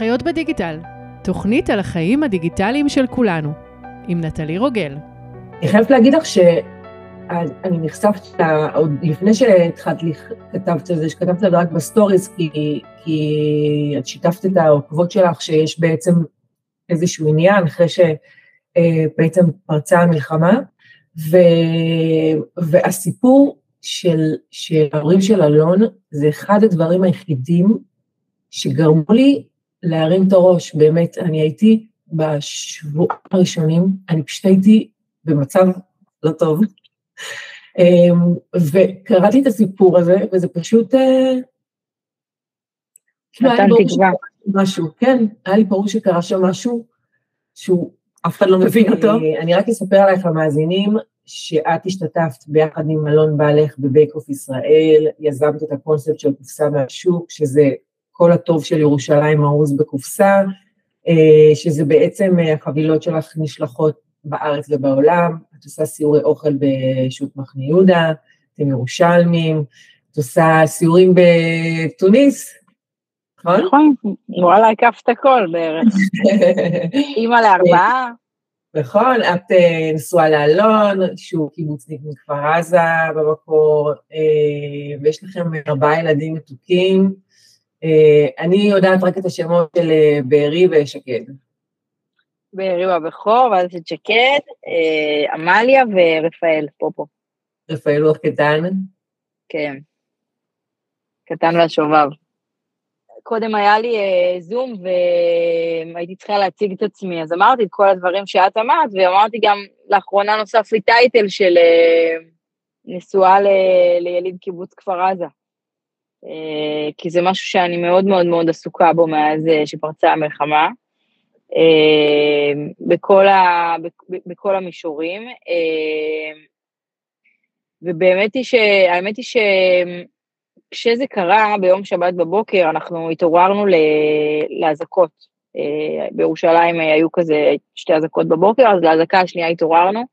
חיות בדיגיטל, תוכנית על החיים הדיגיטליים של כולנו, עם נטלי רוגל. אני חייבת להגיד לך שאני נחשפת, עוד לפני שהתחלת כתבת על זה, שכתבת על זה רק בסטוריז, כי, כי את שיתפת את העוקבות שלך שיש בעצם איזשהו עניין, אחרי שבעצם פרצה המלחמה, ו, והסיפור של, של ההורים של אלון, זה אחד הדברים היחידים שגרמו לי להרים את הראש, באמת, אני הייתי בשבועות הראשונים, אני פשוט הייתי במצב לא טוב, אמ, וקראתי את הסיפור הזה, וזה פשוט... אה, כאילו, נתן תקווה. משהו, כן, היה לי ברור שקרה שם משהו שהוא, אף אחד לא מבין אותו. אני רק אספר עלייך למאזינים, שאת השתתפת ביחד עם אלון בעלך בבייק אוף ישראל, יזמת את הקונספט של קופסה מהשוק, שזה כל הטוב של ירושלים ארוז בקופסה, אה, שזה בעצם אה, החבילות שלך נשלחות בארץ ובעולם, את עושה סיורי אוכל בשוק מחנה יהודה, אתם ירושלמים, את עושה סיורים בתוניס, נכון? נכון, וואלה, הקפת הכל בערך. אימא לארבעה. נכון, את אה, נשואה לאלון, שהוא קיבוצניק מכפר עזה במקור, ויש לכם ארבעה ילדים מתוקים. אה, אני יודעת רק את השמות של אה, בארי ושקד. בארי הוא הבכור, ואז את שקד, אה, עמליה ורפאל, פופו. רפאל הוא הקטן? כן. קטן והשובב. קודם היה לי זום והייתי צריכה להציג את עצמי, אז אמרתי את כל הדברים שאת אמרת, ואמרתי גם, לאחרונה נוסף לי טייטל של נשואה ליליד קיבוץ כפר עזה. אה, כי זה משהו שאני מאוד מאוד מאוד עסוקה בו מאז אה, שפרצה המלחמה, אה, בכל, ה, בכל המישורים. ובאמת היא ש... האמת היא שכשזה קרה ביום שבת בבוקר, אנחנו התעוררנו לאזעקות. בירושלים היו כזה שתי אזעקות בבוקר, אז לאזעקה השנייה התעוררנו,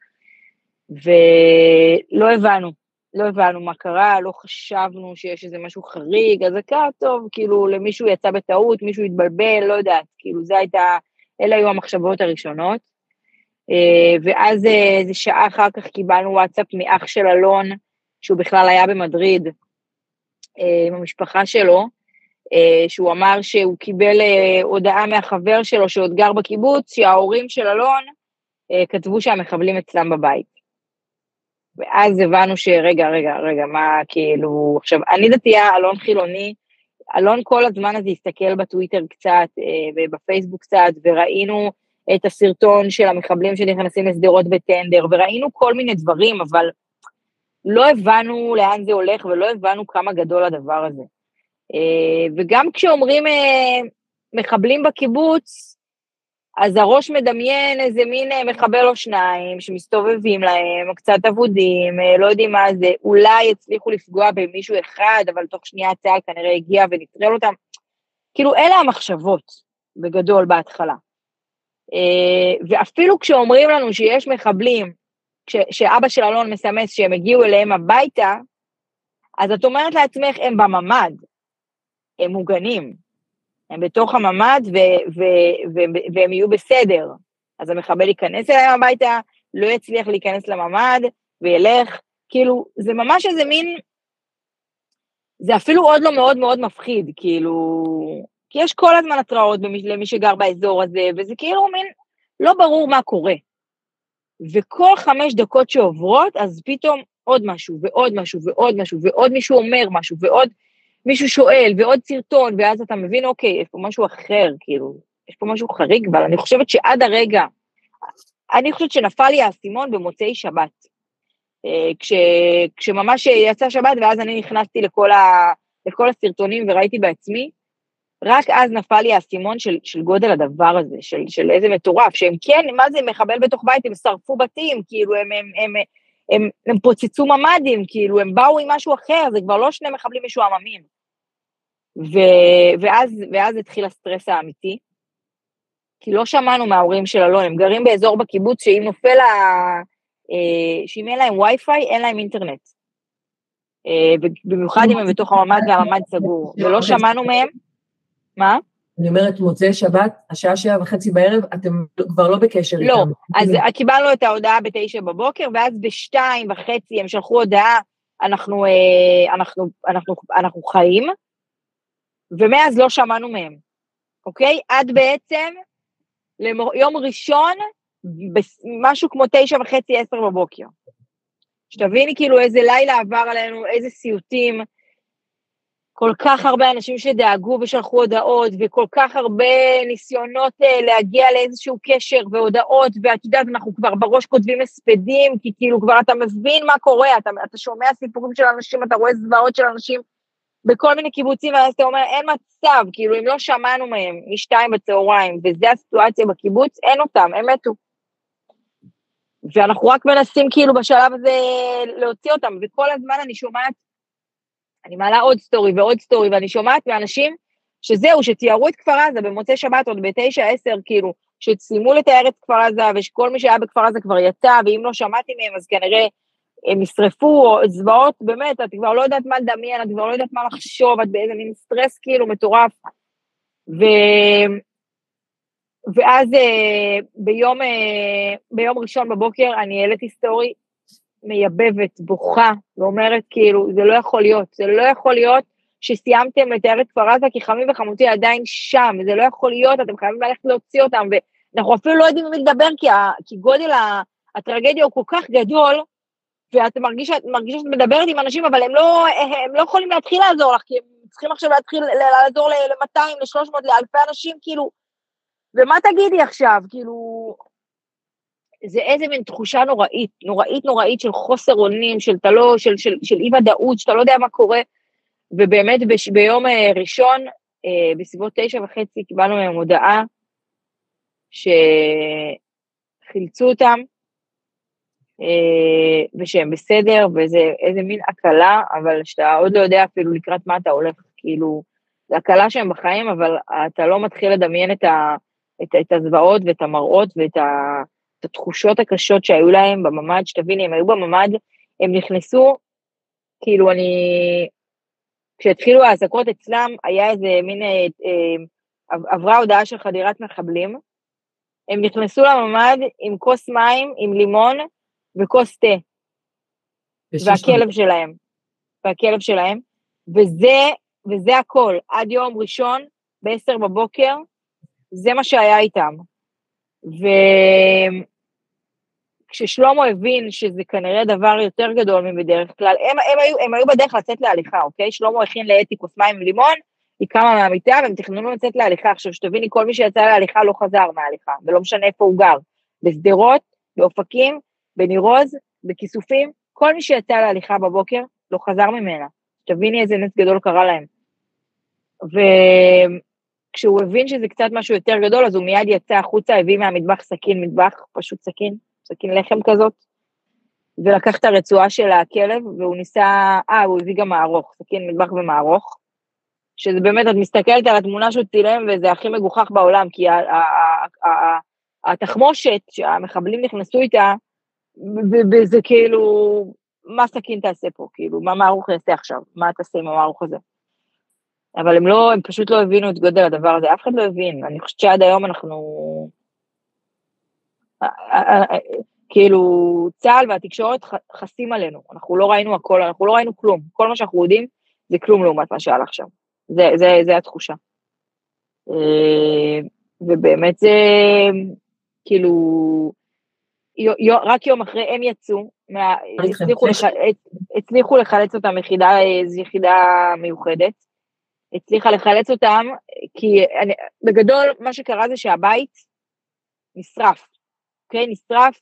ולא הבנו, לא הבנו מה קרה, לא חשבנו שיש איזה משהו חריג, אזעקה, טוב, כאילו למישהו יצא בטעות, מישהו התבלבל, לא יודעת, כאילו זה הייתה, אלה היו המחשבות הראשונות. אה, ואז אה, איזה שעה אחר כך קיבלנו וואטסאפ מאח של אלון, שהוא בכלל היה במדריד אה, עם המשפחה שלו, שהוא אמר שהוא קיבל הודעה מהחבר שלו שעוד גר בקיבוץ, שההורים של אלון כתבו שהמחבלים אצלם בבית. ואז הבנו שרגע, רגע, רגע, מה כאילו, עכשיו, אני דתייה, אלון חילוני, אלון כל הזמן הזה הסתכל בטוויטר קצת אה, ובפייסבוק קצת, וראינו את הסרטון של המחבלים שנכנסים לשדרות בטנדר, וראינו כל מיני דברים, אבל לא הבנו לאן זה הולך ולא הבנו כמה גדול הדבר הזה. אה, וגם כשאומרים אה, מחבלים בקיבוץ, אז הראש מדמיין איזה מין אה, מחבל או שניים שמסתובבים להם, קצת אבודים, אה, לא יודעים מה זה, אולי הצליחו לפגוע במישהו אחד, אבל תוך שנייה צה"ל כנראה הגיע ונטרל אותם. כאילו, אלה המחשבות, בגדול, בהתחלה. אה, ואפילו כשאומרים לנו שיש מחבלים, שאבא של אלון מסמס שהם הגיעו אליהם הביתה, אז את אומרת לעצמך, הם בממ"ד, הם מוגנים. הם בתוך הממ"ד ו- ו- ו- והם יהיו בסדר. אז המחבל ייכנס אליהם הביתה, לא יצליח להיכנס לממ"ד, וילך, כאילו, זה ממש איזה מין, זה אפילו עוד לא מאוד מאוד מפחיד, כאילו, כי יש כל הזמן התראות במי, למי שגר באזור הזה, וזה כאילו מין, לא ברור מה קורה. וכל חמש דקות שעוברות, אז פתאום עוד משהו, ועוד משהו, ועוד משהו, ועוד מישהו אומר משהו, ועוד... מישהו שואל, ועוד סרטון, ואז אתה מבין, אוקיי, יש פה משהו אחר, כאילו, יש פה משהו חריג, אבל אני חושבת שעד הרגע, אני חושבת שנפל לי האסימון במוצאי שבת. אה, כש, כשממש יצא שבת, ואז אני נכנסתי לכל, ה, לכל הסרטונים וראיתי בעצמי, רק אז נפל לי האסימון של, של גודל הדבר הזה, של, של איזה מטורף, שהם כן, מה זה מחבל בתוך בית, הם שרפו בתים, כאילו הם, הם, הם, הם, הם, הם פוצצו ממ"דים, כאילו הם באו עם משהו אחר, זה כבר לא שני מחבלים משועממים. ו, ואז, ואז התחיל הסטרס האמיתי, כי לא שמענו מההורים של אלון, הם גרים באזור בקיבוץ שאם נופל ה... אה, שאם אין להם וי-פיי, אין להם אינטרנט. אה, במיוחד אם הם בתוך הממ"ד והממ"ד סגור, ולא שמענו מהם. מה? אני אומרת, מוצאי שבת, השעה שבע וחצי בערב, אתם כבר לא בקשר לא, איתם. אז קיבלנו את ההודעה בתשע בבוקר, ואז בשתיים וחצי הם שלחו הודעה, אנחנו, אה, אנחנו, אנחנו, אנחנו חיים, ומאז לא שמענו מהם, אוקיי? עד בעצם ליום ראשון, משהו כמו תשע וחצי, עשר בבוקר. שתביני כאילו איזה לילה עבר עלינו, איזה סיוטים, כל כך הרבה אנשים שדאגו ושלחו הודעות, וכל כך הרבה ניסיונות uh, להגיע לאיזשהו קשר והודעות, ואת יודעת, אנחנו כבר בראש כותבים הספדים, כי כאילו כבר אתה מבין מה קורה, אתה, אתה שומע סיפורים של אנשים, אתה רואה זוועות של אנשים בכל מיני קיבוצים, ואז אתה אומר, אין מצב, כאילו אם לא שמענו מהם משתיים בצהריים, וזו הסיטואציה בקיבוץ, אין אותם, הם מתו. ואנחנו רק מנסים כאילו בשלב הזה להוציא אותם, וכל הזמן אני שומעת אני מעלה עוד סטורי ועוד סטורי, ואני שומעת מאנשים שזהו, שתיארו את כפר עזה במוצאי שבת עוד בתשע, עשר, כאילו, שסיימו לתאר את כפר עזה, ושכל מי שהיה בכפר עזה כבר יצא, ואם לא שמעתי מהם, אז כנראה הם נשרפו, או זוועות, באמת, את כבר לא יודעת מה לדמיין, את כבר לא יודעת מה לחשוב, את באיזה מין סטרס כאילו מטורף. ו... ואז אה, ביום, אה, ביום ראשון בבוקר אני העליתי סטורי מייבבת, בוכה, ואומרת כאילו, זה לא יכול להיות, זה לא יכול להיות שסיימתם לתאר את כפר עזה כי חמי וחמותי עדיין שם, זה לא יכול להיות, אתם חייבים ללכת להוציא אותם, ואנחנו אפילו לא יודעים עם מי לדבר כי, ה, כי גודל הטרגדיה הוא כל כך גדול, ואת מרגישה, מרגישה שאת מדברת עם אנשים, אבל הם לא, הם לא יכולים להתחיל לעזור לך, כי הם צריכים עכשיו להתחיל לעזור ל-200, ל-300, לאלפי אנשים, כאילו, ומה תגידי עכשיו, כאילו, זה איזה מין תחושה נוראית, נוראית נוראית של חוסר אונים, של של, של, של אי ודאות, שאתה לא יודע מה קורה. ובאמת בש, ביום אה, ראשון, אה, בסביבות תשע וחצי, קיבלנו מהם הודעה שחילצו אותם, ושהם בסדר, וזה איזה מין הקלה, אבל שאתה עוד לא יודע אפילו לקראת מה אתה הולך, כאילו, זה הקלה שהם בחיים, אבל אתה לא מתחיל לדמיין את, ה, את, את הזוועות ואת המראות ואת ה... את התחושות הקשות שהיו להם בממ"ד, שתביני, הם היו בממ"ד, הם נכנסו, כאילו אני, כשהתחילו האזעקות אצלם, היה איזה מין, אה, אה, עברה הודעה של חדירת מחבלים, הם נכנסו לממ"ד עם כוס מים, עם לימון וכוס תה, והכלב שלהם, והכלב שלהם, וזה, וזה הכל, עד יום ראשון, ב-10 בבוקר, זה מה שהיה איתם. וכששלמה הבין שזה כנראה דבר יותר גדול מבדרך כלל, הם, הם, היו, הם היו בדרך לצאת להליכה, אוקיי? שלמה הכין לאתי כוס מים עם לימון, היא קמה מהמיטה והם תכננו לצאת להליכה. עכשיו, שתביני, כל מי שיצא להליכה לא חזר מההליכה, ולא משנה איפה הוא גר. בשדרות, באופקים, בניר עוז, בכיסופים, כל מי שיצא להליכה בבוקר לא חזר ממנה. שתביני איזה נס גדול קרה להם. ו... כשהוא הבין שזה קצת משהו יותר גדול, אז הוא מיד יצא החוצה, הביא מהמטבח סכין מטבח, פשוט סכין, סכין לחם כזאת, ולקח את הרצועה של הכלב, והוא ניסה, אה, הוא הביא גם מערוך, סכין מטבח ומערוך, שזה באמת, את מסתכלת על התמונה שהוא צילם, וזה הכי מגוחך בעולם, כי התחמושת שהמחבלים נכנסו איתה, וזה כאילו, מה סכין תעשה פה, כאילו, מה מערוך יעשה עכשיו, מה תעשה עם המערוך הזה? אבל הם לא, הם פשוט לא הבינו את גודל הדבר הזה, אף אחד לא הבין. אני חושבת שעד היום אנחנו... אה, אה, אה, כאילו, צה"ל והתקשורת חסים עלינו, אנחנו לא ראינו הכל, אנחנו לא ראינו כלום. כל מה שאנחנו יודעים זה כלום לעומת מה שהלך שם. זה, זה, זה התחושה. ובאמת זה, כאילו, רק יום אחרי הם יצאו, הצליחו, לח, הצליחו לחלץ אותם יחידה, איזו יחידה מיוחדת, הצליחה לחלץ אותם, כי אני, בגדול מה שקרה זה שהבית נשרף, אוקיי? נשרף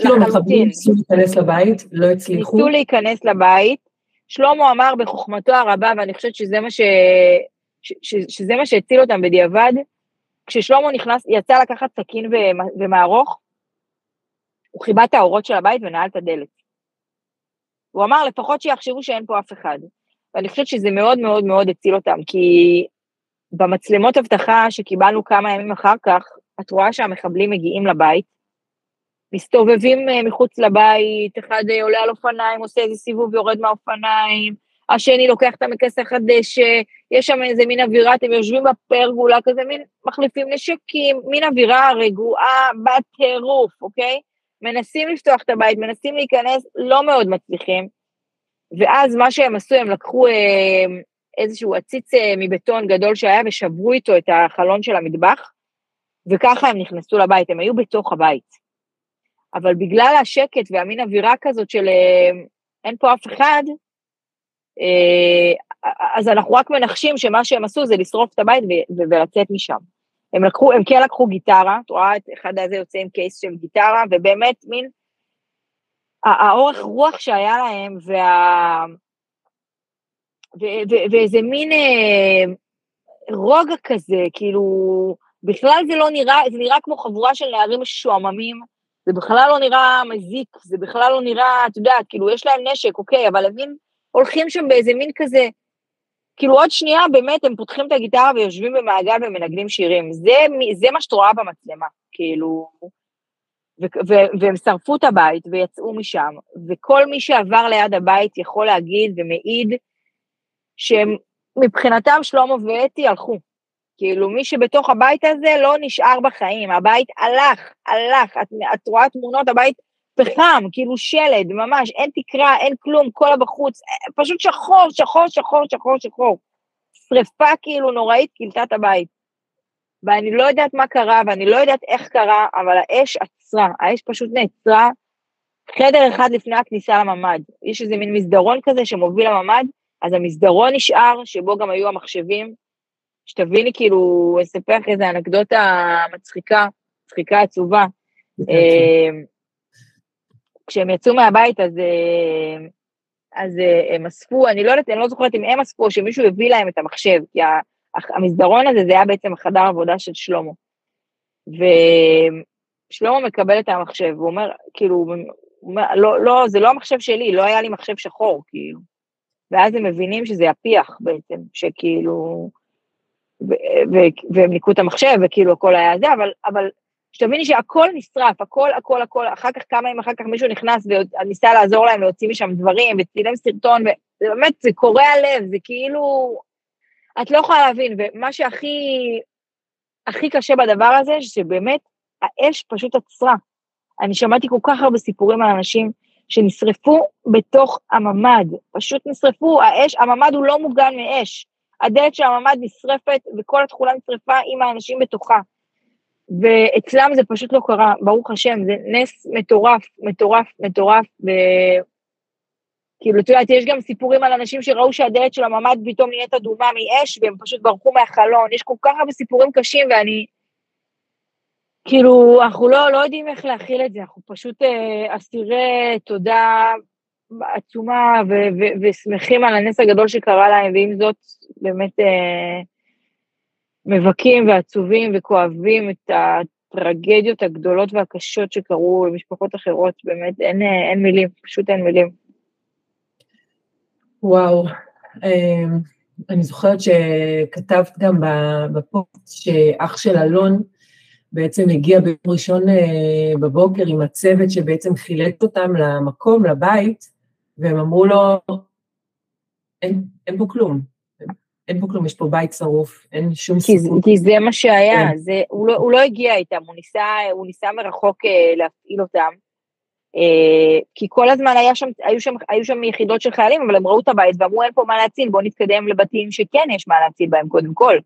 כאילו מחבלים ניסו להיכנס לבית, לא הצליחו. ניסו להיכנס לבית. שלמה אמר בחוכמתו הרבה, ואני חושבת שזה מה, ש... ש... ש... שזה מה שהציל אותם בדיעבד, כששלמה נכנס, יצא לקחת סכין ומערוך, הוא חיבה את האורות של הבית ונעל את הדלת. הוא אמר, לפחות שיחשבו שאין פה אף אחד. ואני חושבת שזה מאוד מאוד מאוד הציל אותם, כי במצלמות אבטחה שקיבלנו כמה ימים אחר כך, את רואה שהמחבלים מגיעים לבית, מסתובבים אה, מחוץ לבית, אחד אה, עולה על אופניים, עושה איזה סיבוב, יורד מהאופניים, השני לוקח את המכס החדש, יש שם איזה מין אווירה, אתם יושבים בפרגולה כזה, מין מחליפים נשקים, מין אווירה רגועה בטירוף, אוקיי? מנסים לפתוח את הבית, מנסים להיכנס, לא מאוד מצליחים. ואז מה שהם עשו, הם לקחו אה, איזשהו עציץ אה, מבטון גדול שהיה ושברו איתו את החלון של המטבח, וככה הם נכנסו לבית, הם היו בתוך הבית. אבל בגלל השקט והמין אווירה כזאת של אה, אין פה אף אחד, אה, אז אנחנו רק מנחשים שמה שהם עשו זה לשרוף את הבית ולצאת משם. הם לקחו, הם כן לקחו גיטרה, את רואה את אחד הזה יוצא עם קייס של גיטרה, ובאמת מין, האורך רוח שהיה להם, וה... ו- ו- ואיזה מין אה, רוגע כזה, כאילו, בכלל זה לא נראה, זה נראה כמו חבורה של נערים משועממים, זה בכלל לא נראה מזיק, זה בכלל לא נראה, את יודעת, כאילו, יש להם נשק, אוקיי, אבל הם מין הולכים שם באיזה מין כזה, כאילו עוד שנייה באמת הם פותחים את הגיטרה ויושבים במעגל ומנגנים שירים. זה, זה מה שאת רואה במצלמה, כאילו... ו- ו- והם שרפו את הבית ויצאו משם, וכל מי שעבר ליד הבית יכול להגיד ומעיד שהם מבחינתם שלמה ואתי הלכו. כאילו מי שבתוך הבית הזה לא נשאר בחיים, הבית הלך, הלך, את, את רואה תמונות, הבית פחם, כאילו שלד, ממש, אין תקרה, אין כלום, כל הבחוץ, פשוט שחור, שחור, שחור, שחור, שחור. שריפה כאילו נוראית כילתה את הבית. ואני לא יודעת מה קרה, ואני לא יודעת איך קרה, אבל האש עצרה, האש פשוט נעצרה חדר אחד לפני הכניסה לממ"ד. יש איזה מין מסדרון כזה שמוביל לממ"ד, אז המסדרון נשאר, שבו גם היו המחשבים. שתביני, כאילו, אספר לך איזה אנקדוטה מצחיקה, מצחיקה עצובה. כשהם יצאו מהבית אז, אה, אז אה, הם אספו, אני לא יודעת, אני לא זוכרת אם הם אספו או שמישהו הביא להם את המחשב, כי המסדרון הזה זה היה בעצם החדר עבודה של שלמה. ושלמה מקבל את המחשב, הוא אומר, כאילו, הוא אומר, לא, לא, זה לא המחשב שלי, לא היה לי מחשב שחור, כאילו. ואז הם מבינים שזה הפיח בעצם, שכאילו, והם ניקו את המחשב, וכאילו הכל היה זה, אבל, אבל שתביני שהכל נשרף, הכל, הכל, הכל, אחר כך כמה ימים אחר כך מישהו נכנס וניסה לעזור להם להוציא משם דברים, וצילם סרטון, ובאמת זה קורע לב, זה כאילו, את לא יכולה להבין, ומה שהכי, הכי קשה בדבר הזה, שבאמת האש פשוט עצרה. אני שמעתי כל כך הרבה סיפורים על אנשים שנשרפו בתוך הממ"ד, פשוט נשרפו, האש, הממ"ד הוא לא מוגן מאש. הדלת של הממ"ד נשרפת וכל התכולה נשרפה עם האנשים בתוכה. ואצלם זה פשוט לא קרה, ברוך השם, זה נס מטורף, מטורף, מטורף, וכאילו, את יודעת, יש גם סיפורים על אנשים שראו שהדלת של הממ"ד פתאום נהיית אדומה מאש, והם פשוט ברחו מהחלון, יש כל כך הרבה סיפורים קשים, ואני, כאילו, אנחנו לא, לא יודעים איך להכיל את זה, אנחנו פשוט אה, אסירי תודה עצומה, ו- ו- ושמחים על הנס הגדול שקרה להם, ועם זאת, באמת, אה, מבכים ועצובים וכואבים את הטרגדיות הגדולות והקשות שקרו למשפחות אחרות, באמת אין, אין מילים, פשוט אין מילים. וואו, אמ, אני זוכרת שכתבת גם בפוסט שאח של אלון בעצם הגיע ביום ראשון אה, בבוקר עם הצוות שבעצם חילק אותם למקום, לבית, והם אמרו לו, אין, אין פה כלום, אין פה כלום, יש פה בית שרוף, אין שום סיכוי. כי זה מה שהיה, כן. זה, הוא, לא, הוא לא הגיע איתם, הוא ניסה, הוא ניסה מרחוק אה, להפעיל אותם. אה, כי כל הזמן היה שם, היו, שם, היו שם יחידות של חיילים, אבל הם ראו את הבית ואמרו אין פה מה להציל, בואו נתקדם לבתים שכן יש מה להציל בהם קודם כל.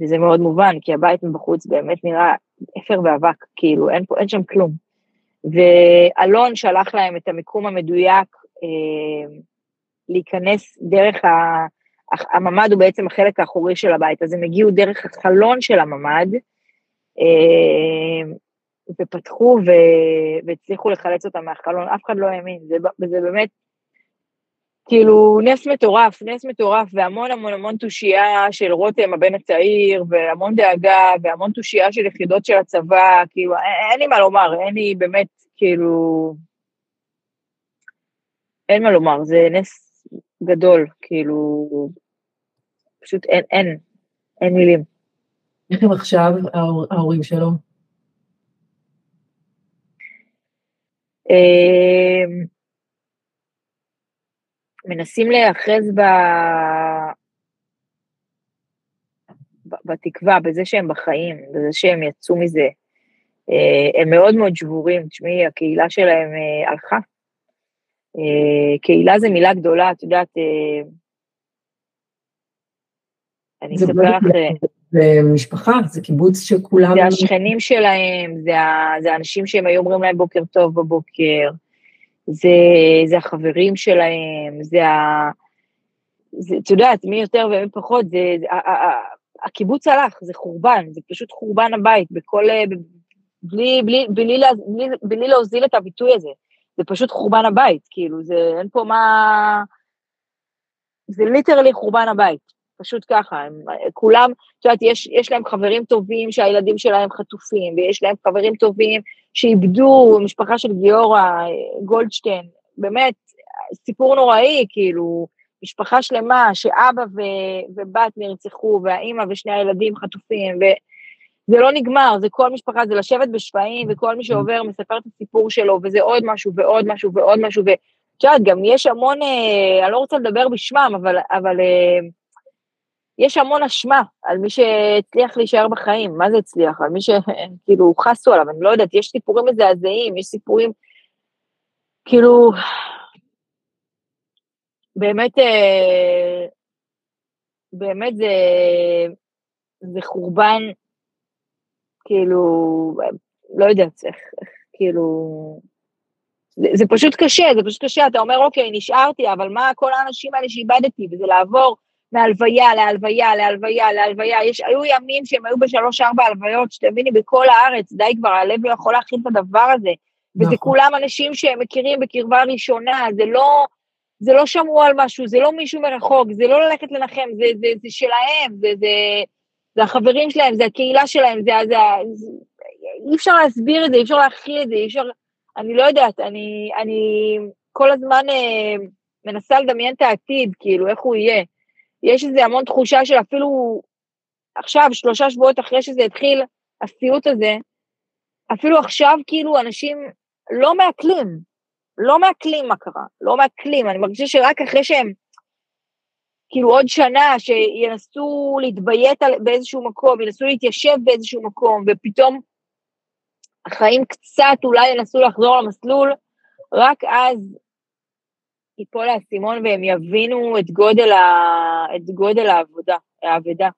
וזה מאוד מובן, כי הבית מבחוץ באמת נראה אפר ואבק, כאילו אין, פה, אין שם כלום. ואלון שלח להם את המיקום המדויק אה, להיכנס דרך ה... הממ"ד הוא בעצם החלק האחורי של הבית, אז הם הגיעו דרך החלון של הממ"ד, אה, ופתחו ו... והצליחו לחלץ אותם מהחלון, אף אחד לא האמין, זה, זה באמת, כאילו, נס מטורף, נס מטורף, והמון המון המון תושייה של רותם, הבן הצעיר, והמון דאגה, והמון תושייה של יחידות של הצבא, כאילו, אין, לי מה לומר, אין לי באמת, כאילו, אין מה לומר, זה נס גדול, כאילו, פשוט אין, אין, אין מילים. איך הם עכשיו, ההורים שלו? אמ, מנסים להיאחז ב... בתקווה, בזה שהם בחיים, בזה שהם יצאו מזה. אה, הם מאוד מאוד שבורים, תשמעי, הקהילה שלהם אה, הלכה. אה, קהילה זה מילה גדולה, את יודעת, אני אספר לך... זה משפחה, זה קיבוץ שכולם... זה השכנים שלהם, זה, ה, זה האנשים שהם היו אומרים להם בוקר טוב בבוקר, זה, זה החברים שלהם, זה ה... זה, את יודעת, מי יותר ומי פחות, זה, זה ה, ה, ה, הקיבוץ הלך, זה חורבן, זה פשוט חורבן הבית, בכל, בלי, בלי, בלי, בלי, בלי להוזיל את הביטוי הזה. זה פשוט חורבן הבית, כאילו, זה, אין פה מה... זה ליטרלי חורבן הבית, פשוט ככה, הם כולם, את יודעת, יש, יש להם חברים טובים שהילדים שלהם חטופים, ויש להם חברים טובים שאיבדו, משפחה של גיורא, גולדשטיין, באמת, סיפור נוראי, כאילו, משפחה שלמה שאבא ו, ובת נרצחו, והאימא ושני הילדים חטופים, ו... זה לא נגמר, זה כל משפחה, זה לשבת בשפעים, וכל מי שעובר מספר את הסיפור שלו, וזה עוד משהו ועוד משהו ועוד משהו, ואת יודעת, גם יש המון, אה, אני לא רוצה לדבר בשמם, אבל, אבל אה, יש המון אשמה על מי שהצליח להישאר בחיים, מה זה הצליח? על מי שכאילו חסו עליו, אני לא יודעת, יש סיפורים מזעזעים, יש סיפורים, כאילו, באמת, אה, באמת זה, זה חורבן כאילו, לא יודעת איך, איך כאילו... זה, זה פשוט קשה, זה פשוט קשה, אתה אומר, אוקיי, נשארתי, אבל מה כל האנשים האלה שאיבדתי, וזה לעבור מהלוויה להלוויה, להלוויה, להלוויה, יש, היו ימים שהם היו בשלוש-ארבע הלוויות, שתביני, בכל הארץ, די כבר, הלב לא יכול להכיל את הדבר הזה. וזה נכון. כולם אנשים שהם מכירים בקרבה ראשונה, זה לא, זה לא שמעו על משהו, זה לא מישהו מרחוק, זה לא ללכת לנחם, זה, זה, זה שלהם, זה, זה, זה החברים שלהם, זה הקהילה שלהם, זה, זה, זה, אי אפשר להסביר את זה, אי אפשר להכיל את זה, אי אפשר, אני לא יודעת, אני, אני כל הזמן אה, מנסה לדמיין את העתיד, כאילו, איך הוא יהיה. יש איזה המון תחושה של אפילו עכשיו, שלושה שבועות אחרי שזה התחיל, הסיוט הזה, אפילו עכשיו כאילו אנשים לא מעכלים, לא מעכלים מה קרה, לא מעכלים, אני מרגישה שרק אחרי שהם כאילו עוד שנה שינסו להתביית באיזשהו מקום, ינסו להתיישב באיזשהו מקום, ופתאום החיים קצת אולי ינסו לחזור למסלול, רק אז ייפול האסימון והם יבינו את גודל, ה... את גודל העבודה, האבדה.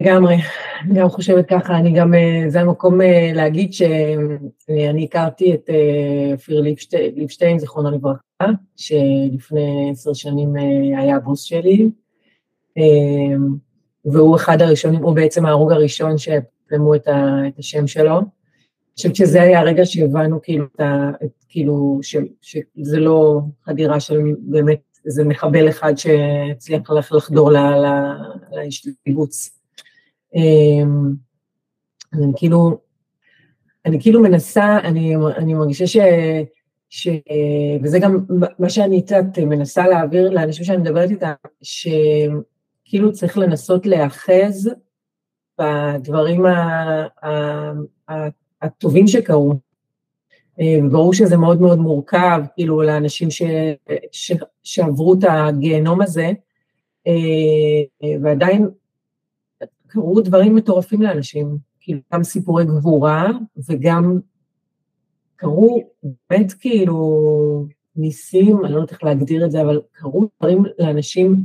לגמרי, אני גם חושבת ככה, אני גם, אה, זה המקום אה, להגיד שאני הכרתי את אה, אופיר ליבשטיין, זיכרונו לברכה, שלפני עשר שנים היה הבוס שלי, והוא אחד הראשונים, הוא בעצם ההרוג הראשון שפרמו את, את השם שלו. אני חושבת שזה היה הרגע שהבנו כאילו, את, כאילו ש, שזה לא חדירה של באמת איזה מחבל אחד שהצליח לחדור. אמ, אז אני כאילו, אני כאילו מנסה, אני, אני מרגישה ש... וזה גם מה שאני קצת מנסה להעביר לאנשים שאני מדברת איתם, שכאילו צריך לנסות להיאחז בדברים הטובים שקרו. אמ, ברור שזה מאוד מאוד מורכב, כאילו, לאנשים ש, ש, שעברו את הגיהנום הזה, אמ, ועדיין קרו דברים מטורפים לאנשים, כאילו גם סיפורי גבורה וגם קרו באמת כאילו ניסים, אני לא יודעת איך להגדיר את זה, אבל קרו דברים לאנשים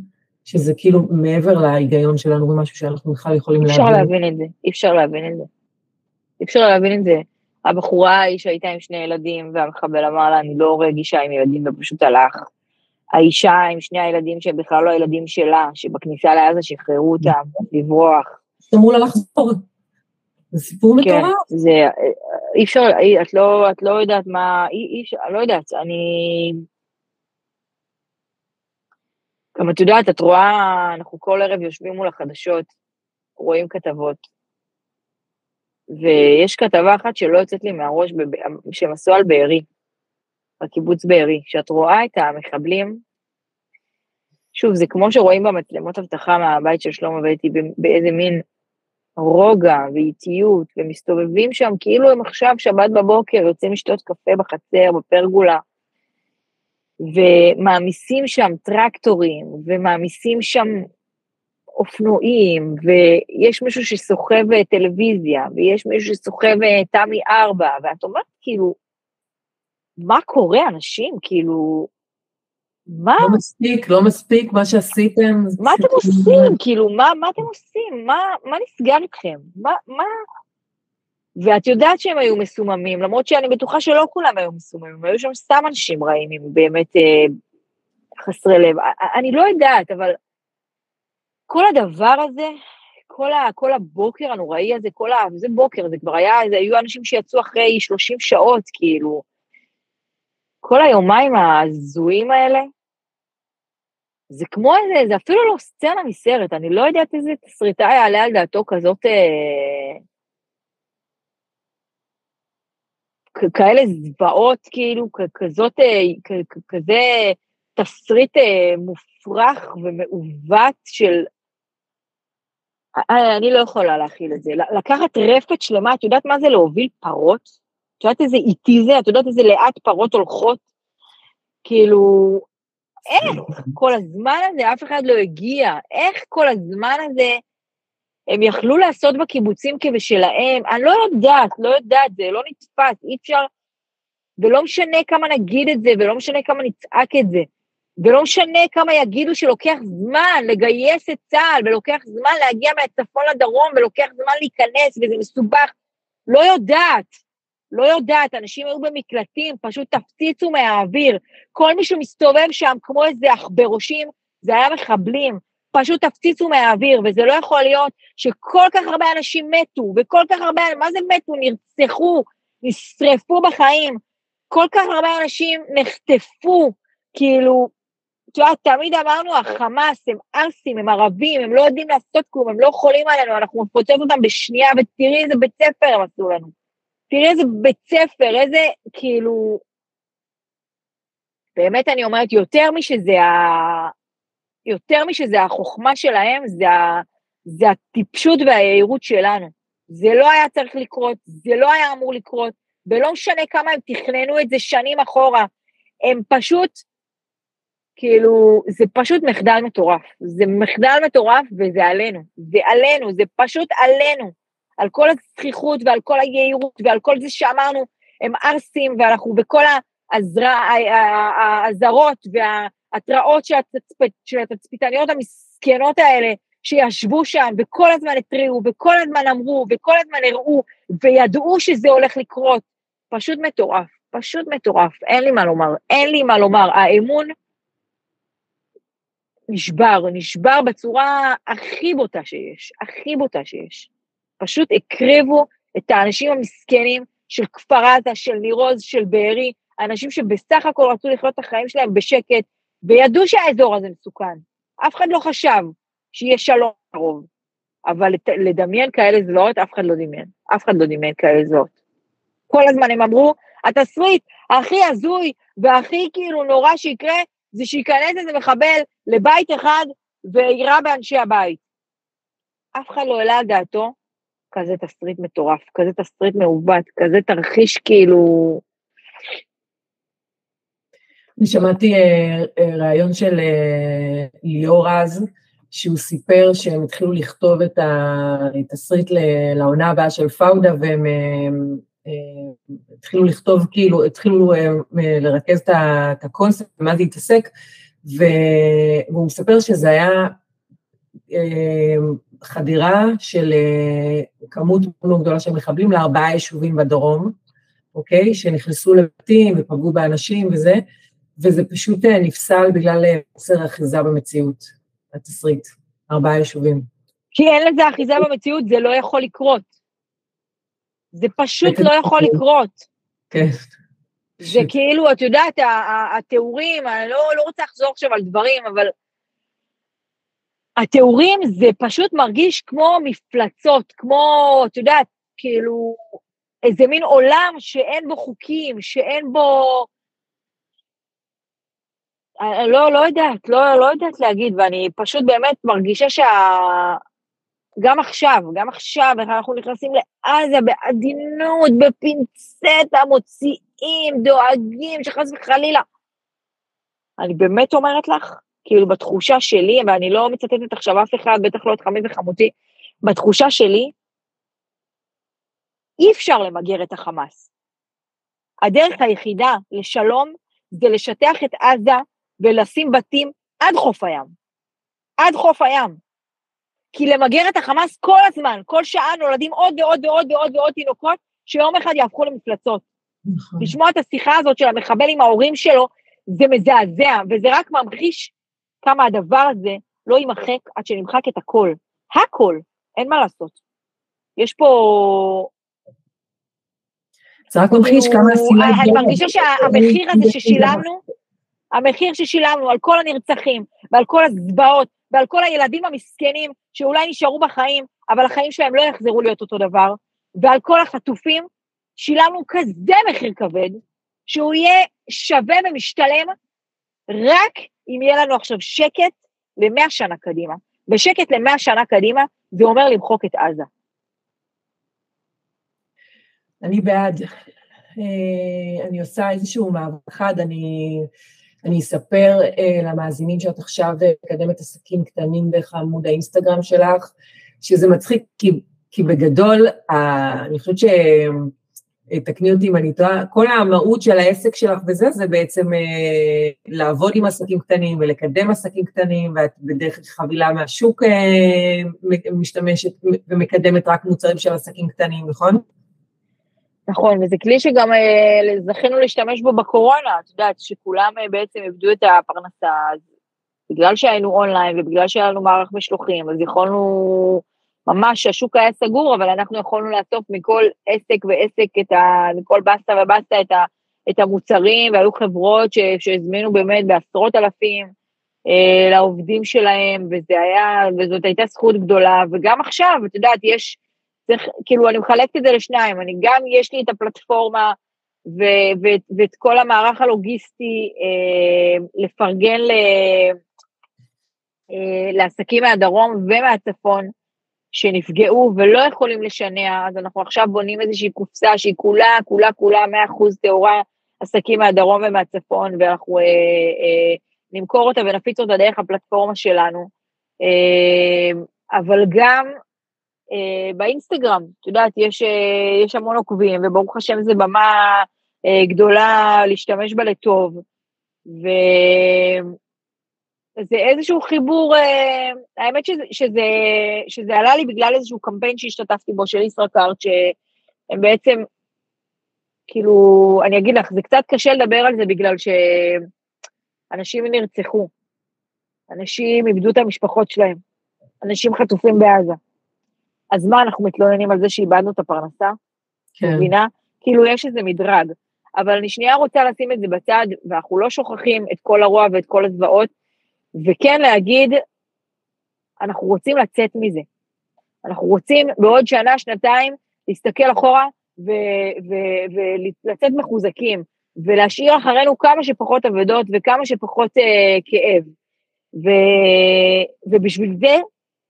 שזה כאילו מעבר להיגיון שלנו ומשהו שאנחנו בכלל יכולים להבין. אפשר להבין את זה, אי אפשר להבין את זה. אי אפשר להבין את זה. הבחורה ההיא שהייתה עם שני ילדים והמחבל אמר לה, אני לא הורג אישה עם ילדים ופשוט הלך. האישה עם שני הילדים שהם בכלל לא הילדים שלה, שבכניסה לעזה שחררו אותם לברוח. אמרו לה לחזור. זה סיפור כן, מטורף. כן, זה, אי אפשר, את לא, את לא יודעת מה, אי, אי אפשר, לא יודעת, אני... גם את יודעת, את רואה, אנחנו כל ערב יושבים מול החדשות, רואים כתבות, ויש כתבה אחת שלא יוצאת לי מהראש, שהם עשו על בארי, בקיבוץ בארי, שאת רואה את המחבלים, שוב, זה כמו שרואים במצלמות אבטחה מהבית של שלמה ואתי, באיזה מין רוגע ואיטיות, ומסתובבים שם כאילו הם עכשיו שבת בבוקר, יוצאים לשתות קפה בחצר, בפרגולה. ומעמיסים שם טרקטורים, ומעמיסים שם אופנועים, ויש מישהו שסוחב אה, טלוויזיה, ויש מישהו שסוחב אה, תמי ארבע, ואת אומרת, כאילו, מה קורה, אנשים? כאילו, מה? לא מספיק, לא מספיק מה שעשיתם. מה אתם עושים? כאילו, מה, מה אתם עושים? מה, מה נסגר איתכם? מה, מה... ואת יודעת שהם היו מסוממים, למרות שאני בטוחה שלא כולם היו מסוממים, היו שם סתם אנשים רעים, אם באמת אה, חסרי לב. אני לא יודעת, אבל כל הדבר הזה, כל, ה, כל הבוקר הנוראי הזה, כל ה... זה בוקר, זה כבר היה, זה היו אנשים שיצאו אחרי 30 שעות, כאילו. כל היומיים ההזויים האלה, זה כמו איזה, זה אפילו לא סצנה מסרט, אני לא יודעת איזה תסריטאי יעלה על דעתו כזאת, אה, כאלה זוועות, כאילו, כזאת, אה, כזה תסריט אה, מופרך ומעוות של... אה, אני לא יכולה להכיל את זה. לקחת רפת שלמה, את יודעת מה זה להוביל פרות? את יודעת איזה איטי זה? את יודעת איזה לאט פרות הולכות? כאילו, איך כל הזמן הזה אף אחד לא הגיע? איך כל הזמן הזה הם יכלו לעשות בקיבוצים כבשלהם? אני לא יודעת, לא יודעת, זה לא נתפס, אי אפשר, ולא משנה כמה נגיד את זה, ולא משנה כמה נצעק את זה, ולא משנה כמה יגידו שלוקח זמן לגייס את צה"ל, ולוקח זמן להגיע מהצפון לדרום, ולוקח זמן להיכנס, וזה מסובך, לא יודעת. לא יודעת, אנשים היו במקלטים, פשוט תפציצו מהאוויר. כל מי שמסתובב שם כמו איזה עכברושים, זה היה מחבלים. פשוט תפציצו מהאוויר, וזה לא יכול להיות שכל כך הרבה אנשים מתו, וכל כך הרבה, מה זה מתו? נרצחו, נשרפו בחיים. כל כך הרבה אנשים נחטפו, כאילו, את יודעת, תמיד אמרנו, החמאס הם ערסים, הם ערבים, הם לא יודעים לעשות כלום, הם לא יכולים עלינו, אנחנו נפוצץ אותם בשנייה, ותראי איזה בית ספר הם עשו לנו. תראי איזה בית ספר, איזה, כאילו, באמת אני אומרת, יותר משזה ה... יותר משזה החוכמה שלהם, זה, ה... זה הטיפשות והיהירות שלנו. זה לא היה צריך לקרות, זה לא היה אמור לקרות, ולא משנה כמה הם תכננו את זה שנים אחורה, הם פשוט, כאילו, זה פשוט מחדל מטורף. זה מחדל מטורף וזה עלינו. זה עלינו, זה פשוט עלינו. על כל הזכיחות ועל כל היהירות ועל כל זה שאמרנו, הם ערסים, ואנחנו בכל האזהרות וההתראות של, התצפ... של התצפיתניות המסכנות האלה, שישבו שם וכל הזמן התריעו וכל הזמן אמרו וכל הזמן הראו וידעו שזה הולך לקרות. פשוט מטורף, פשוט מטורף, אין לי מה לומר, אין לי מה לומר. האמון נשבר, נשבר בצורה הכי בוטה שיש, הכי בוטה שיש. פשוט הקריבו את האנשים המסכנים של כפר עזה, של ניר עוז, של בארי, אנשים שבסך הכל רצו לחיות את החיים שלהם בשקט, וידעו שהאזור הזה מסוכן. אף אחד לא חשב שיהיה שלום קרוב, אבל לדמיין כאלה זוועות, אף אחד לא דמיין. אף אחד לא דמיין כאלה זוועות. כל הזמן הם אמרו, התסריט הכי הזוי והכי כאילו נורא שיקרה, זה שייכנס איזה מחבל לבית אחד ויירה באנשי הבית. אף אחד לא העלה על דעתו כזה תסריט מטורף, כזה תסריט מעוות, כזה תרחיש כאילו... אני שמעתי אה, אה, ראיון של אה, ליאור רז, שהוא סיפר שהם התחילו לכתוב את התסריט לעונה הבאה של פאודה, והם התחילו לכתוב, כאילו, התחילו לרכז את הקונספט, ומה זה התעסק, והוא מספר שזה היה חדירה של אה, כמות מאוד גדולה של מחבלים לארבעה יישובים בדרום, אוקיי? שנכנסו לבתים ופגעו באנשים וזה, וזה פשוט אה, נפסל בגלל אה, חוסר אחיזה במציאות, התסריט, ארבעה יישובים. כי אין לזה אחיזה במציאות, זה לא יכול לקרות. זה פשוט לא יכול לקרות. כן. זה כאילו, את יודעת, התיאורים, אני לא, לא רוצה לחזור עכשיו על דברים, אבל התיאורים זה פשוט מרגיש כמו מפלצות, כמו, את יודעת, כאילו, איזה מין עולם שאין בו חוקים, שאין בו... אני לא, לא יודעת, לא, לא יודעת להגיד, ואני פשוט באמת מרגישה שה... גם עכשיו, גם עכשיו, איך אנחנו נכנסים לעזה בעדינות, בפינצטה, מוציאים, דואגים, שחס וחלילה. אני באמת אומרת לך, כאילו בתחושה שלי, ואני לא מצטטת עכשיו אף אחד, בטח לא את חמי וחמותי, בתחושה שלי, אי אפשר למגר את החמאס. הדרך היחידה לשלום זה לשטח את עזה ולשים בתים עד חוף הים. עד חוף הים. כי למגר את החמאס כל הזמן, כל שעה נולדים עוד ועוד ועוד ועוד ועוד תינוקות שיום אחד יהפכו למפלצות. נכון. לשמוע את השיחה הזאת של המחבל עם ההורים שלו, זה מזעזע, וזה רק ממחיש כמה הדבר הזה לא יימחק עד שנמחק את הכל. הכל, אין מה לעשות. יש פה... זה רק ממחיש כמה השנאה... אני מרגישה שהמחיר הזה ששילמנו, המחיר ששילמנו על כל הנרצחים ועל כל הזוועות ועל כל הילדים המסכנים שאולי נשארו בחיים, אבל החיים שלהם לא יחזרו להיות אותו דבר, ועל כל החטופים, שילמנו כזה מחיר כבד, שהוא יהיה שווה ומשתלם רק אם יהיה לנו עכשיו שקט למאה שנה קדימה. ושקט למאה שנה קדימה זה אומר למחוק את עזה. אני בעד. אה, אני עושה איזשהו מעבר אחד, אני, אני אספר אה, למאזינים שאת עכשיו מקדמת עסקים קטנים דרך עמוד האינסטגרם שלך, שזה מצחיק, כי, כי בגדול, אני חושבת ש... תקני אותי אם אני טועה, כל המהות של העסק שלך וזה, זה בעצם אה, לעבוד עם עסקים קטנים ולקדם עסקים קטנים, ואת בדרך כלל חבילה מהשוק אה, משתמשת ומקדמת רק מוצרים של עסקים קטנים, נכון? נכון, וזה כלי שגם אה, זכינו להשתמש בו בקורונה, את יודעת, שכולם אה, בעצם איבדו את הפרנסה, אז בגלל שהיינו אונליין ובגלל שהיה לנו מערך משלוחים, אז יכולנו ממש השוק היה סגור, אבל אנחנו יכולנו לאסוף מכל עסק ועסק, את ה, מכל בסטה ובסטה את, ה, את המוצרים, והיו חברות ש, שהזמינו באמת בעשרות אלפים אה, לעובדים שלהם, וזה היה, וזאת הייתה זכות גדולה, וגם עכשיו, את יודעת, יש, צריך, כאילו, אני מחלקת את זה לשניים, אני גם, יש לי את הפלטפורמה, ו, ו, ואת כל המערך הלוגיסטי אה, לפרגן ל, אה, לעסקים מהדרום ומהצפון, שנפגעו ולא יכולים לשנע, אז אנחנו עכשיו בונים איזושהי קופסה שהיא כולה, כולה, כולה 100% טהורה, עסקים מהדרום ומהצפון, ואנחנו אה, אה, נמכור אותה ונפיץ אותה דרך הפלטפורמה שלנו. אה, אבל גם אה, באינסטגרם, את יודעת, יש, אה, יש המון עוקבים, וברוך השם זו במה אה, גדולה להשתמש בה לטוב. ו... זה איזשהו חיבור, אה, האמת שזה, שזה, שזה עלה לי בגלל איזשהו קמפיין שהשתתפתי בו של ישראכרט, שהם בעצם, כאילו, אני אגיד לך, זה קצת קשה לדבר על זה בגלל שאנשים נרצחו, אנשים איבדו את המשפחות שלהם, אנשים חטופים בעזה. אז מה, אנחנו מתלוננים על זה שאיבדנו את הפרנסה? כן. מבינה? כאילו, יש איזה מדרג. אבל אני שנייה רוצה לשים את זה בצד, ואנחנו לא שוכחים את כל הרוע ואת כל הזוועות, וכן להגיד, אנחנו רוצים לצאת מזה. אנחנו רוצים בעוד שנה, שנתיים, להסתכל אחורה ולצאת מחוזקים, ולהשאיר אחרינו כמה שפחות אבדות וכמה שפחות אה, כאב. ו, ובשביל זה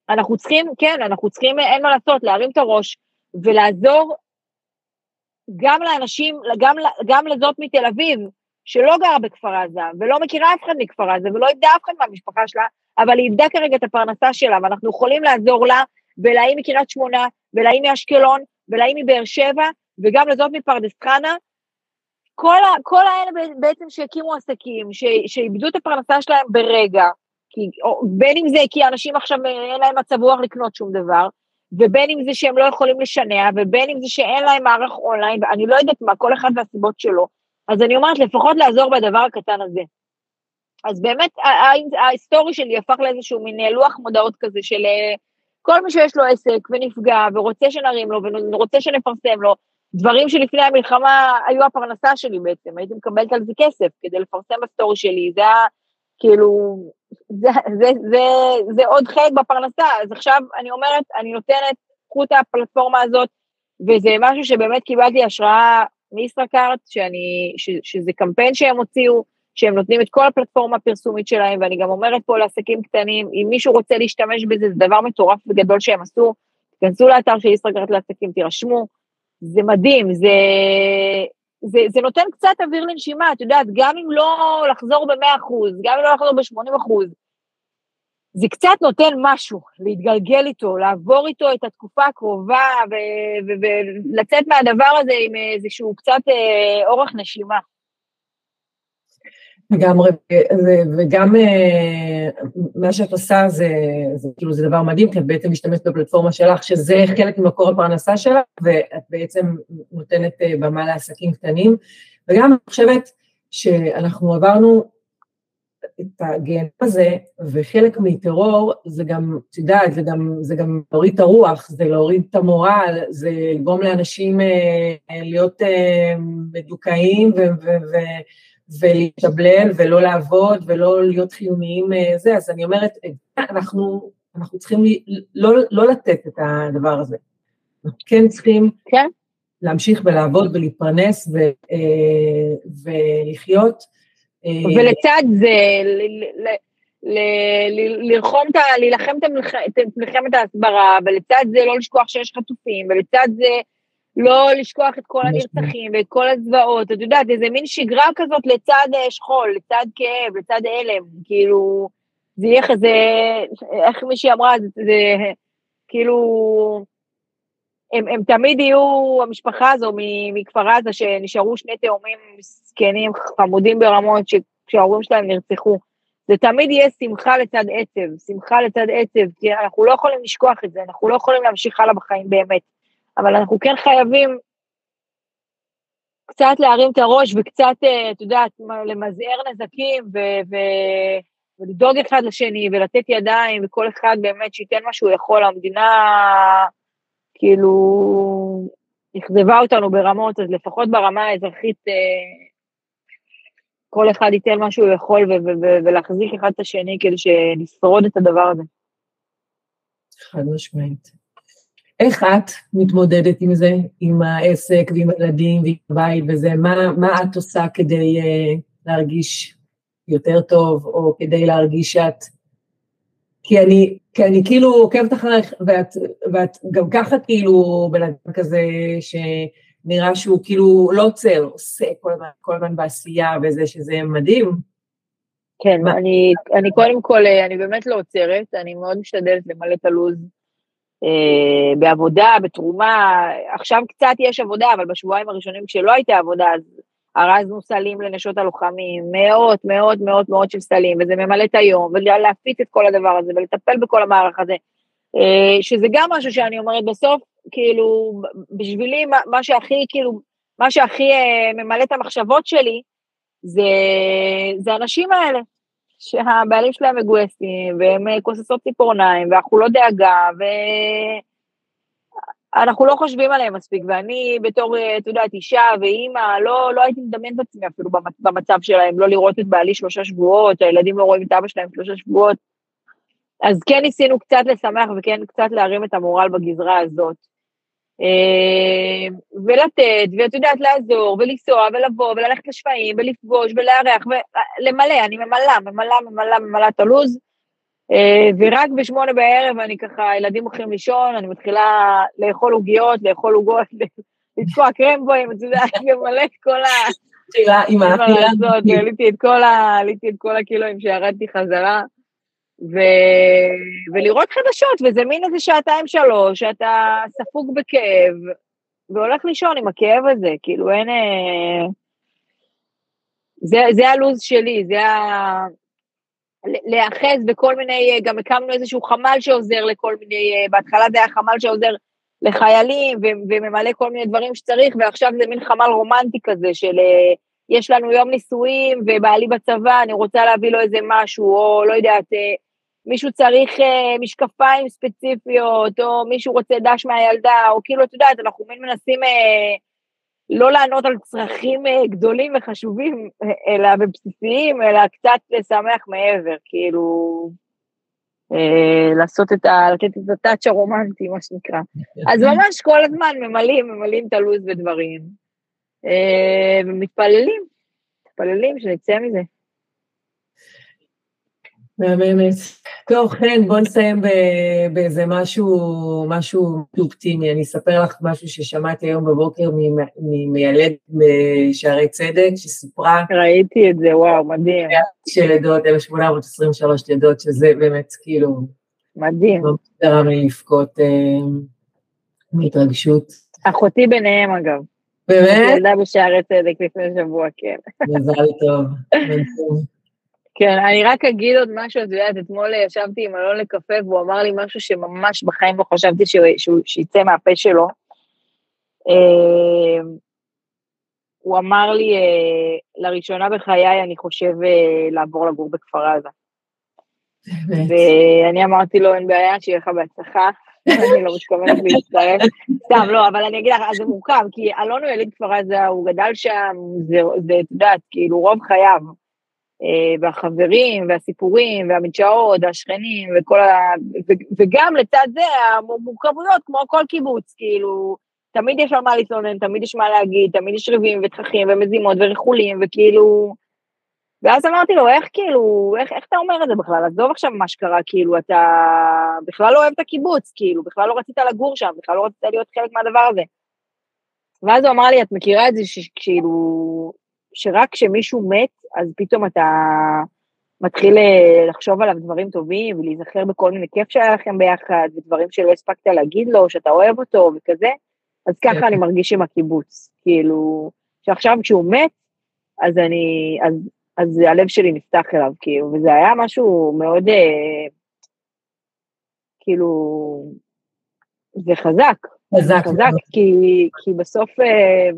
אנחנו צריכים, כן, אנחנו צריכים, אין מה לעשות, להרים את הראש ולעזור גם לאנשים, גם, גם לזאת מתל אביב, שלא גרה בכפר עזה, ולא מכירה אף אחד מכפר עזה, ולא איבדה אף אחד מהמשפחה שלה, אבל היא איבדה כרגע את הפרנסה שלה, ואנחנו יכולים לעזור לה, ולהיא מקריית שמונה, ולהיא מאשקלון, ולהיא מבאר שבע, וגם לזאת מפרדס חנה. כל, כל האלה בעצם שהקימו עסקים, שאיבדו את הפרנסה שלהם ברגע, כי, או, בין אם זה כי אנשים עכשיו אין להם מצב רוח לקנות שום דבר, ובין אם זה שהם לא יכולים לשנע, ובין אם זה שאין להם מערך אונליין, ואני לא יודעת מה, כל אחד והסיבות שלו. אז אני אומרת, לפחות לעזור בדבר הקטן הזה. אז באמת, הסטורי שלי הפך לאיזשהו מין לוח מודעות כזה של אה, כל מי שיש לו עסק ונפגע ורוצה שנרים לו ורוצה שנפרסם לו, דברים שלפני המלחמה היו הפרנסה שלי בעצם, הייתי מקבלת על זה כסף כדי לפרסם בסטורי שלי, זה היה כאילו, זה, זה, זה, זה עוד חלק בפרנסה, אז עכשיו אני אומרת, אני נותנת, קחו את הפלטפורמה הזאת, וזה משהו שבאמת קיבלתי השראה מישראכרט, שזה קמפיין שהם הוציאו, שהם נותנים את כל הפלטפורמה הפרסומית שלהם, ואני גם אומרת פה לעסקים קטנים, אם מישהו רוצה להשתמש בזה, זה דבר מטורף וגדול שהם עשו, תיכנסו לאתר של ישראכרט לעסקים, תירשמו, זה מדהים, זה... זה, זה נותן קצת אוויר לנשימה, את יודעת, גם אם לא לחזור ב-100%, גם אם לא לחזור ב-80%, זה קצת נותן משהו, להתגלגל איתו, לעבור איתו את התקופה הקרובה ולצאת מהדבר הזה עם איזשהו קצת אה, אורך נשימה. לגמרי, וגם אה, מה שאת עושה זה, זה כאילו זה דבר מדהים, כי את בעצם משתמשת בפלטפורמה שלך, שזה חלק ממקור הפרנסה שלך, ואת בעצם נותנת אה, במה לעסקים קטנים, וגם אני חושבת שאנחנו עברנו את הגיהנום הזה, וחלק מטרור זה גם, את יודעת, זה גם, זה גם להוריד את הרוח, זה להוריד את המורל, זה לגרום לאנשים אה, להיות אה, מדוכאים ו... ו, ו ולהתאבלל ולא לעבוד ולא להיות חיוניים אה, זה, אז אני אומרת, אנחנו, אנחנו צריכים לא, לא לתת את הדבר הזה. אנחנו כן צריכים כן. להמשיך ולעבוד ולהתפרנס ו, אה, ולחיות. אה, ולצד זה, ללחום את ה... להילחם את מלחמת ההסברה, ולצד זה לא לשכוח שיש חטופים, ולצד זה לא לשכוח את כל הנרצחים ואת כל הזוועות, את יודעת, איזה מין שגרה כזאת לצד אה, שכול, לצד כאב, לצד הלם, כאילו, זה יהיה כזה, איך מישהי אמרה, זה, זה כאילו, הם, הם תמיד יהיו, המשפחה הזו מכפר עזה, שנשארו שני תאומים זקנים, חמודים ברמות, כשההורים שלהם נרצחו. זה תמיד יהיה שמחה לצד עצב, שמחה לצד עצב, כי אנחנו לא יכולים לשכוח את זה, אנחנו לא יכולים להמשיך הלאה בחיים באמת. אבל אנחנו כן חייבים קצת להרים את הראש וקצת, אה, את יודעת, למזער נזקים ו- ו- ולדאוג אחד לשני ולתת ידיים, וכל אחד באמת שייתן מה שהוא יכול. המדינה, כאילו, אכזבה אותנו ברמות, אז לפחות ברמה האזרחית, אה, כל אחד ייתן מה שהוא יכול ולהחזיק אחד את השני כדי שנשרוד את הדבר הזה. חד משמעית. איך את מתמודדת עם זה, עם העסק ועם הילדים ועם הבית וזה? מה, מה את עושה כדי uh, להרגיש יותר טוב, או כדי להרגיש שאת... כי אני, כי אני כאילו עוקבת אחריך, ואת, ואת גם ככה כאילו בן אדם כזה שנראה שהוא כאילו לא עוצר, עושה כל הזמן, כל הזמן בעשייה וזה, שזה מדהים. כן, אני, אני קודם כל, אה, אני באמת לא עוצרת, אני מאוד משתדלת למלא את הלו"ז אה, בעבודה, בתרומה, עכשיו קצת יש עבודה, אבל בשבועיים הראשונים כשלא הייתה עבודה, אז ארזנו סלים לנשות הלוחמים, מאות, מאות, מאות, מאות של סלים, וזה ממלא את היום, ולהפיץ את כל הדבר הזה, ולטפל בכל המערך הזה, אה, שזה גם משהו שאני אומרת בסוף, כאילו, בשבילי, מה, מה שהכי, כאילו, מה שהכי אה, ממלא את המחשבות שלי, זה, זה האנשים האלה, שהבעלים שלהם מגויסים, והם אה, כוססות ציפורניים, לא דאגה, ואנחנו לא חושבים עליהם מספיק, ואני בתור, אה, את יודעת, אישה ואימא, לא, לא הייתי מדמיינת את עצמי אפילו במצב שלהם, לא לראות את בעלי שלושה שבועות, הילדים לא רואים את אבא שלהם שלושה שבועות. אז כן ניסינו קצת לשמח וכן קצת להרים את המורל בגזרה הזאת. אה, ולתת, ואת יודעת, לעזור, ולנסוע, ולבוא, וללכת לשפעים, ולפגוש, ולארח, ולמלא, אני ממלאה, ממלאה, ממלאה, ממלאה את הלו"ז, ורק בשמונה בערב אני ככה, הילדים הולכים לישון, אני מתחילה לאכול עוגיות, לאכול עוגות, לתקוע קרמבוים, את יודעת, למלא את כל ה... עם הזאת, העליתי את כל הקילואים שירדתי חזרה. ו... ולראות חדשות, וזה מין איזה שעתיים שלוש, שאתה ספוג בכאב, והולך לישון עם הכאב הזה, כאילו אין... אה, זה, זה הלו"ז שלי, זה ה... להיאחז בכל מיני, גם הקמנו איזשהו חמ"ל שעוזר לכל מיני, אה, בהתחלה זה היה חמ"ל שעוזר לחיילים ו- וממלא כל מיני דברים שצריך, ועכשיו זה מין חמ"ל רומנטי כזה של אה, יש לנו יום נישואים ובעלי בצבא, אני רוצה להביא לו איזה משהו, או לא יודעת, מישהו צריך משקפיים ספציפיות, או מישהו רוצה דש מהילדה, או כאילו, את יודעת, אנחנו מנסים uh, לא לענות על צרכים uh, גדולים וחשובים, אלא ובסיסיים, אלא קצת לשמח מעבר, כאילו, uh, לעשות את ה... לתת את הטאצ' הרומנטי, מה שנקרא. אז ממש כל הזמן ממלאים, ממלאים את הלו"ז בדברים, ומתפללים, מתפללים שנצא מזה. מהממת. טוב, חן, בוא נסיים באיזה משהו, משהו אופטימי. אני אספר לך משהו ששמעתי היום בבוקר ממיילד בשערי צדק, שסיפרה... ראיתי את זה, וואו, מדהים. של עדות, 1823 לידות, שזה באמת כאילו... מדהים. לא גרם לי לבכות אה, מהתרגשות. אחותי ביניהם, אגב. באמת? ילדה בשערי צדק לפני שבוע, כן. מזל טוב. כן, אני רק אגיד עוד משהו, את יודעת, אתמול ישבתי עם אלון לקפה והוא אמר לי משהו שממש בחיים לא חשבתי שיצא מהפה שלו. אה, הוא אמר לי, אה, לראשונה בחיי אני חושב אה, לעבור לגור בכפר עזה. ואני אמרתי לו, אין בעיה, שיהיה לך בהצלחה. אני לא מתכוונת להצטרף. סתם, לא, אבל אני אגיד לך, זה מורכב, כי אלון הוא יליד כפר עזה, הוא גדל שם, זה, את יודעת, כאילו, רוב חייו. אה, והחברים, והסיפורים, והמדשאות, והשכנים, וכל ה... וגם לצד זה המורכבויות, כמו כל קיבוץ, כאילו, תמיד יש על מה להתלונן, תמיד יש מה להגיד, תמיד יש ריבים ותככים ומזימות וריחולים, וכאילו... ואז אמרתי לו, איך כאילו, איך, איך אתה אומר את זה בכלל? עזוב עכשיו מה שקרה, כאילו, אתה בכלל לא אוהב את הקיבוץ, כאילו, בכלל לא רצית לגור שם, בכלל לא רצית להיות חלק מהדבר הזה. ואז הוא אמר לי, את מכירה את זה שכאילו, שרק כשמישהו מת, אז פתאום אתה מתחיל אה, לחשוב עליו דברים טובים ולהיזכר בכל מיני כיף שהיה לכם ביחד, ודברים שלא הספקת להגיד לו, שאתה אוהב אותו וכזה, אז ככה כן. אני מרגיש עם הקיבוץ, כאילו, שעכשיו כשהוא מת, אז אני, אז, אז הלב שלי נפתח אליו, כאילו, וזה היה משהו מאוד, אה, כאילו, זה חזק. חזק. חזק, כי, כי בסוף, אה,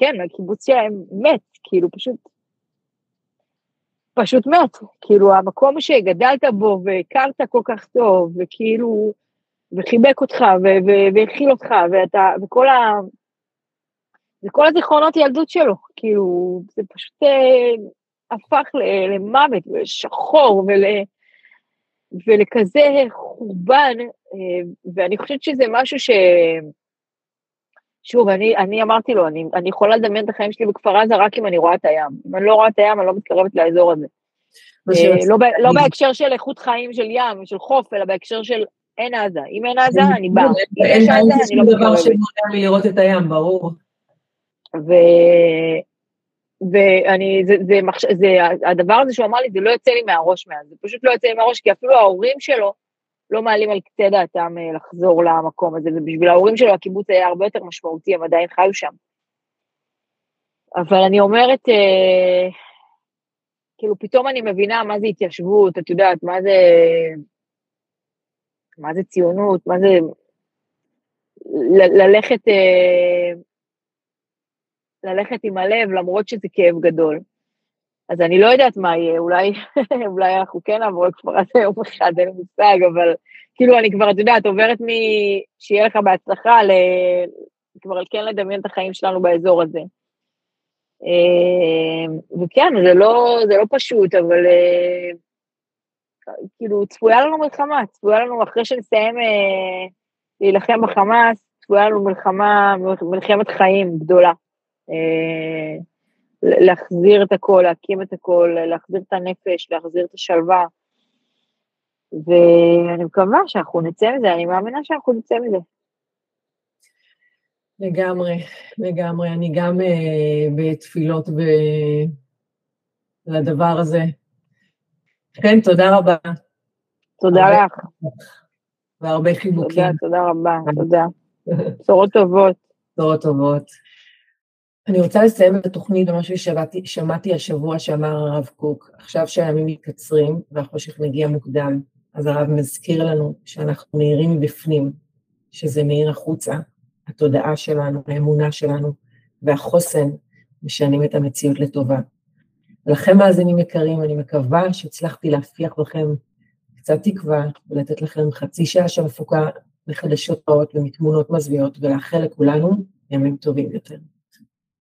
כן, הקיבוץ שלהם מת, כאילו, פשוט פשוט מת. כאילו, המקום שגדלת בו והכרת כל כך טוב, וכאילו, וחיבק אותך, והכיל אותך, ואתה, וכל ה... וכל הזיכרונות ילדות שלו, כאילו, זה פשוט אה, הפך למוות, לשחור, ול... ולכזה חורבן, אה, ואני חושבת שזה משהו ש... שוב, אני, אני אמרתי לו, אני, אני יכולה לדמיין את החיים שלי בכפר עזה רק אם אני רואה את הים. אם אני לא רואה את הים, אני לא מתקרבת לאזור הזה. אה, לא, לא בהקשר של איכות חיים של ים, של חוף, אלא בהקשר של אין עזה. אם אין עזה, אני באה. אם יש עזה, אני לא מתקרבת. אין דבר שמונע מלראות את הים, ברור. ואני, זה, זה, הדבר הזה שהוא אמר לי, זה לא יוצא לי מהראש מאז, זה פשוט לא יוצא לי מהראש, כי אפילו ההורים שלו, לא מעלים על קצה דעתם אה, לחזור למקום הזה, ובשביל ההורים שלו הקיבוץ היה הרבה יותר משמעותי, הם עדיין חיו שם. אבל אני אומרת, אה, כאילו פתאום אני מבינה מה זה התיישבות, את יודעת, מה זה, מה זה ציונות, מה זה ל- ללכת, אה, ללכת עם הלב למרות שזה כאב גדול. אז אני לא יודעת מה יהיה, אולי, אולי אנחנו כן נעבור לכפר הזה יום אחד, אין לי מושג, אבל כאילו אני כבר, את יודעת, עוברת משיהיה לך בהצלחה, ל... כבר כן לדמיין את החיים שלנו באזור הזה. אה, וכן, זה לא, זה לא פשוט, אבל אה, כאילו, צפויה לנו מלחמה, צפויה לנו, אחרי שנסיים אה, להילחם בחמאס, צפויה לנו מלחמה, מלחמת חיים גדולה. להחזיר את הכל, להקים את הכל, להחזיר את הנפש, להחזיר את השלווה. ואני מקווה שאנחנו נצא מזה, אני מאמינה שאנחנו נצא מזה. לגמרי, לגמרי. אני גם uh, בתפילות ב... לדבר הזה. כן, תודה רבה. תודה הרבה... לך. והרבה חיבוקים. תודה, תודה רבה, תודה. בשורות טובות. בשורות טובות. אני רוצה לסיים את התוכנית במשהו ששמעתי השבוע שאמר הרב קוק. עכשיו שהימים מתקצרים והחושך מגיע מוקדם, אז הרב מזכיר לנו שאנחנו מאירים מבפנים, שזה מאיר החוצה, התודעה שלנו, האמונה שלנו והחוסן משנים את המציאות לטובה. לכם מאזינים יקרים, אני מקווה שהצלחתי להפיח בכם קצת תקווה ולתת לכם חצי שעה שמפוקה מחדשות רעות ומתמונות מזוויעות ולאחל לכולנו ימים טובים יותר.